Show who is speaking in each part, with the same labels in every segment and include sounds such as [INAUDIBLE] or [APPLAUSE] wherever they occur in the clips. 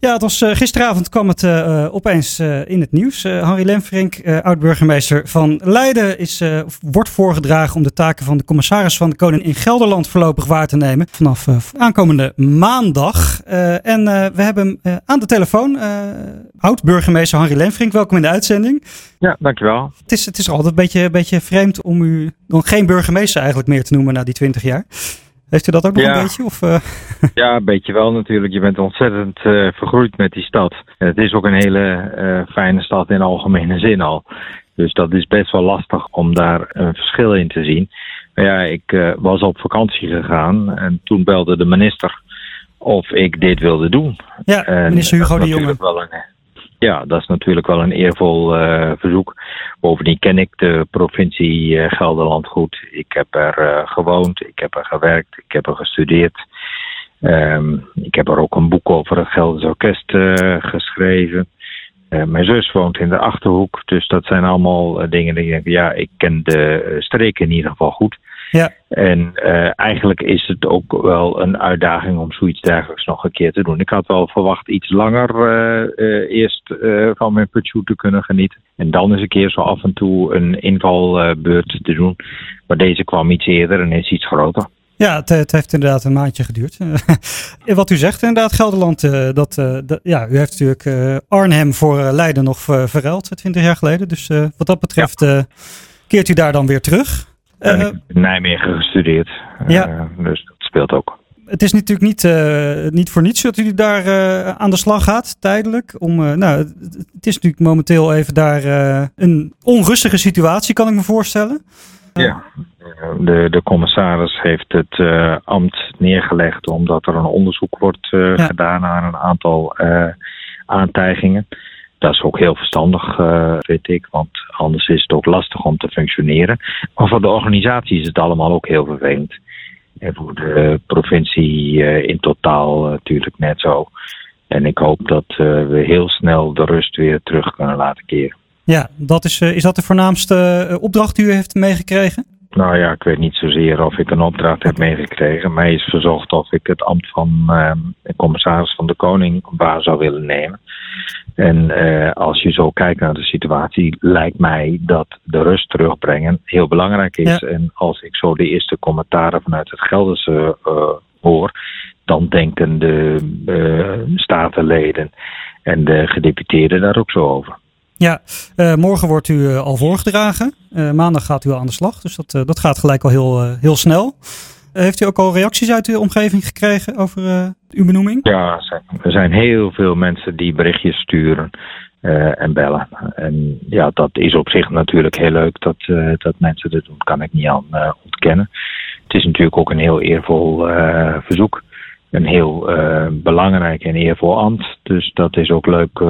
Speaker 1: Ja, het was, uh, gisteravond kwam het uh, opeens uh, in het nieuws. Henri Lemfrink, oud-burgemeester van Leiden, is, wordt voorgedragen om de taken van de commissaris van de Koning in Gelderland voorlopig waar te nemen. Vanaf aankomende maandag. en we hebben aan de telefoon oud-burgemeester Henri Lemfrink. Welkom in de uitzending.
Speaker 2: Ja, dankjewel.
Speaker 1: Het is, het is altijd een beetje, een beetje vreemd om u nog geen burgemeester eigenlijk meer te noemen na die twintig jaar. Heeft u dat ook nog een beetje? Of, uh... [LAUGHS]
Speaker 2: Ja, een beetje wel natuurlijk. Je bent ontzettend uh, vergroeid met die stad. En het is ook een hele uh, fijne stad in algemene zin al. Dus dat is best wel lastig om daar een verschil in te zien. Maar ja, ik was op vakantie gegaan en toen belde de minister of ik dit wilde doen.
Speaker 1: Ja, en minister Hugo de Jonge. Wel een,
Speaker 2: ja, dat is natuurlijk wel een eervol uh, verzoek. Bovendien ken ik de provincie uh, Gelderland goed. Ik heb er uh, gewoond, ik heb er gewerkt, ik heb er gestudeerd. Um, ik heb er ook een boek over het Gelders Orkest geschreven. mijn zus woont in de Achterhoek, dus dat zijn allemaal dingen die ik denk, ja, ik ken de streken in ieder geval goed.
Speaker 1: Ja.
Speaker 2: En uh, eigenlijk is het ook wel een uitdaging om zoiets dergelijks nog een keer te doen. Ik had wel verwacht iets langer uh, uh, eerst van mijn pensioen te kunnen genieten. En dan eens een keer zo af en toe een invalbeurt te doen. Maar deze kwam iets eerder en is iets groter.
Speaker 1: Ja, het, het, heeft inderdaad een maandje geduurd. [LAUGHS] Wat u zegt inderdaad, Gelderland, dat, dat, ja, u heeft natuurlijk Arnhem voor Leiden nog verruild, 20 jaar geleden. Dus wat dat betreft ja. keert u daar dan weer terug.
Speaker 2: En ik heb in Nijmegen gestudeerd. Ja. Uh, dus dat speelt ook.
Speaker 1: Het is natuurlijk niet, uh, niet voor niets dat u daar uh, aan de slag gaat, tijdelijk. Om, nou, het is natuurlijk momenteel even daar een onrustige situatie, kan ik me voorstellen.
Speaker 2: Ja, de, de commissaris heeft het ambt neergelegd omdat er een onderzoek wordt gedaan naar een aantal aantijgingen. Dat is ook heel verstandig, uh, vind ik, want anders is het ook lastig om te functioneren. Maar voor de organisatie is het allemaal ook heel vervelend. En voor de provincie uh, in totaal natuurlijk net zo. En ik hoop dat we heel snel de rust weer terug kunnen laten keren.
Speaker 1: Ja, dat is, is dat de voornaamste opdracht die u heeft meegekregen?
Speaker 2: Nou ja, ik weet niet zozeer of ik een opdracht heb meegekregen. Mij is verzocht of ik het ambt van uh, commissaris van de Koning waar zou willen nemen. En uh, als je zo kijkt naar de situatie, lijkt mij dat de rust terugbrengen heel belangrijk is. En als ik zo de eerste commentaren vanuit het Gelderse uh, hoor, dan denken de uh, statenleden en de gedeputeerden daar ook zo over.
Speaker 1: Ja, uh, morgen wordt u al voorgedragen. Maandag gaat u al aan de slag. Dus dat, dat gaat gelijk al heel, heel snel. heeft u ook al reacties uit uw omgeving gekregen over uw benoeming?
Speaker 2: Ja, er zijn heel veel mensen die berichtjes sturen en bellen. En ja, dat is op zich natuurlijk heel leuk dat, dat mensen dat doen. Kan ik niet aan ontkennen. Het is natuurlijk ook een heel eervol verzoek een heel belangrijk en eervol ambt. Dus dat is ook leuk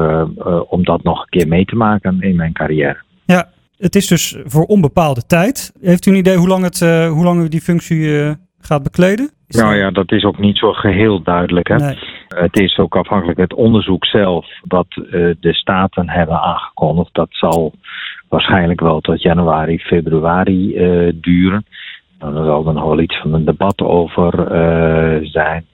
Speaker 2: om dat nog een keer mee te maken in mijn carrière.
Speaker 1: Ja, het is dus voor onbepaalde tijd. Heeft u een idee hoe lang, het, hoe lang u die functie gaat bekleden?
Speaker 2: Is nou ja, dat is ook niet zo geheel duidelijk. Hè?
Speaker 1: Nee.
Speaker 2: Het is ook afhankelijk het onderzoek zelf wat de staten hebben aangekondigd. Dat zal waarschijnlijk wel tot januari, februari duren. Nou, er zal er nog wel iets van een debat over zijn.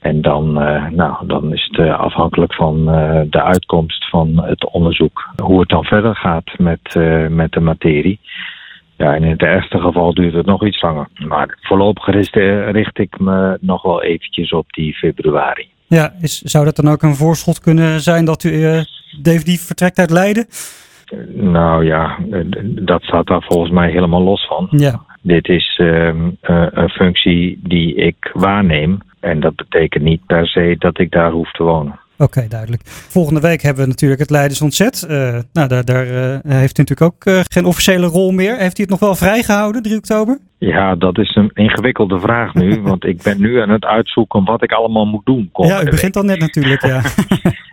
Speaker 2: En dan, nou, dan is het afhankelijk van de uitkomst van het onderzoek hoe het dan verder gaat met, met de materie. Ja, en in het ergste geval duurt het nog iets langer. Maar voorlopig richt, ik me nog wel eventjes op die februari.
Speaker 1: Ja, is, zou dat dan ook een voorschot kunnen zijn dat u definitief vertrekt uit Leiden?
Speaker 2: Nou ja, dat staat daar volgens mij helemaal los van.
Speaker 1: Ja.
Speaker 2: Dit is ehm, een functie die ik waarneem en dat betekent niet per se dat ik daar hoef te wonen.
Speaker 1: Oké, duidelijk. Volgende week hebben we natuurlijk het Leidens Ontzet. Uh, nou, daar, daar uh, heeft u natuurlijk ook uh, geen officiële rol meer. Heeft u het nog wel vrijgehouden, 3 oktober?
Speaker 2: Ja, dat is een ingewikkelde vraag nu. [LAUGHS] want ik ben nu aan het uitzoeken wat ik allemaal moet doen.
Speaker 1: Ja, u begint al net natuurlijk, ja.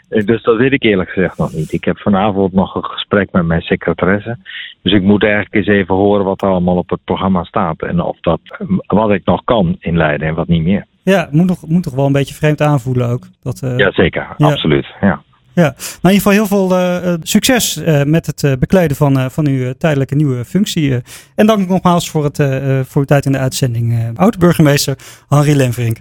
Speaker 1: [LAUGHS]
Speaker 2: dus dat weet ik eerlijk gezegd nog niet. Ik heb vanavond nog een gesprek met mijn secretaresse. Dus ik moet eigenlijk eens even horen wat er allemaal op het programma staat. En of dat, wat ik nog kan in Leiden en wat niet meer.
Speaker 1: Ja, moet, nog, moet toch wel een beetje vreemd aanvoelen ook. Dat,
Speaker 2: uh, ja, zeker. Absoluut. Ja.
Speaker 1: Ja, nou in ieder geval heel veel uh, succes uh, met het bekleden van, van uw tijdelijke nieuwe functie. en dank nogmaals voor, het, voor uw tijd in de uitzending. Oud-burgemeester Henri Lenverink.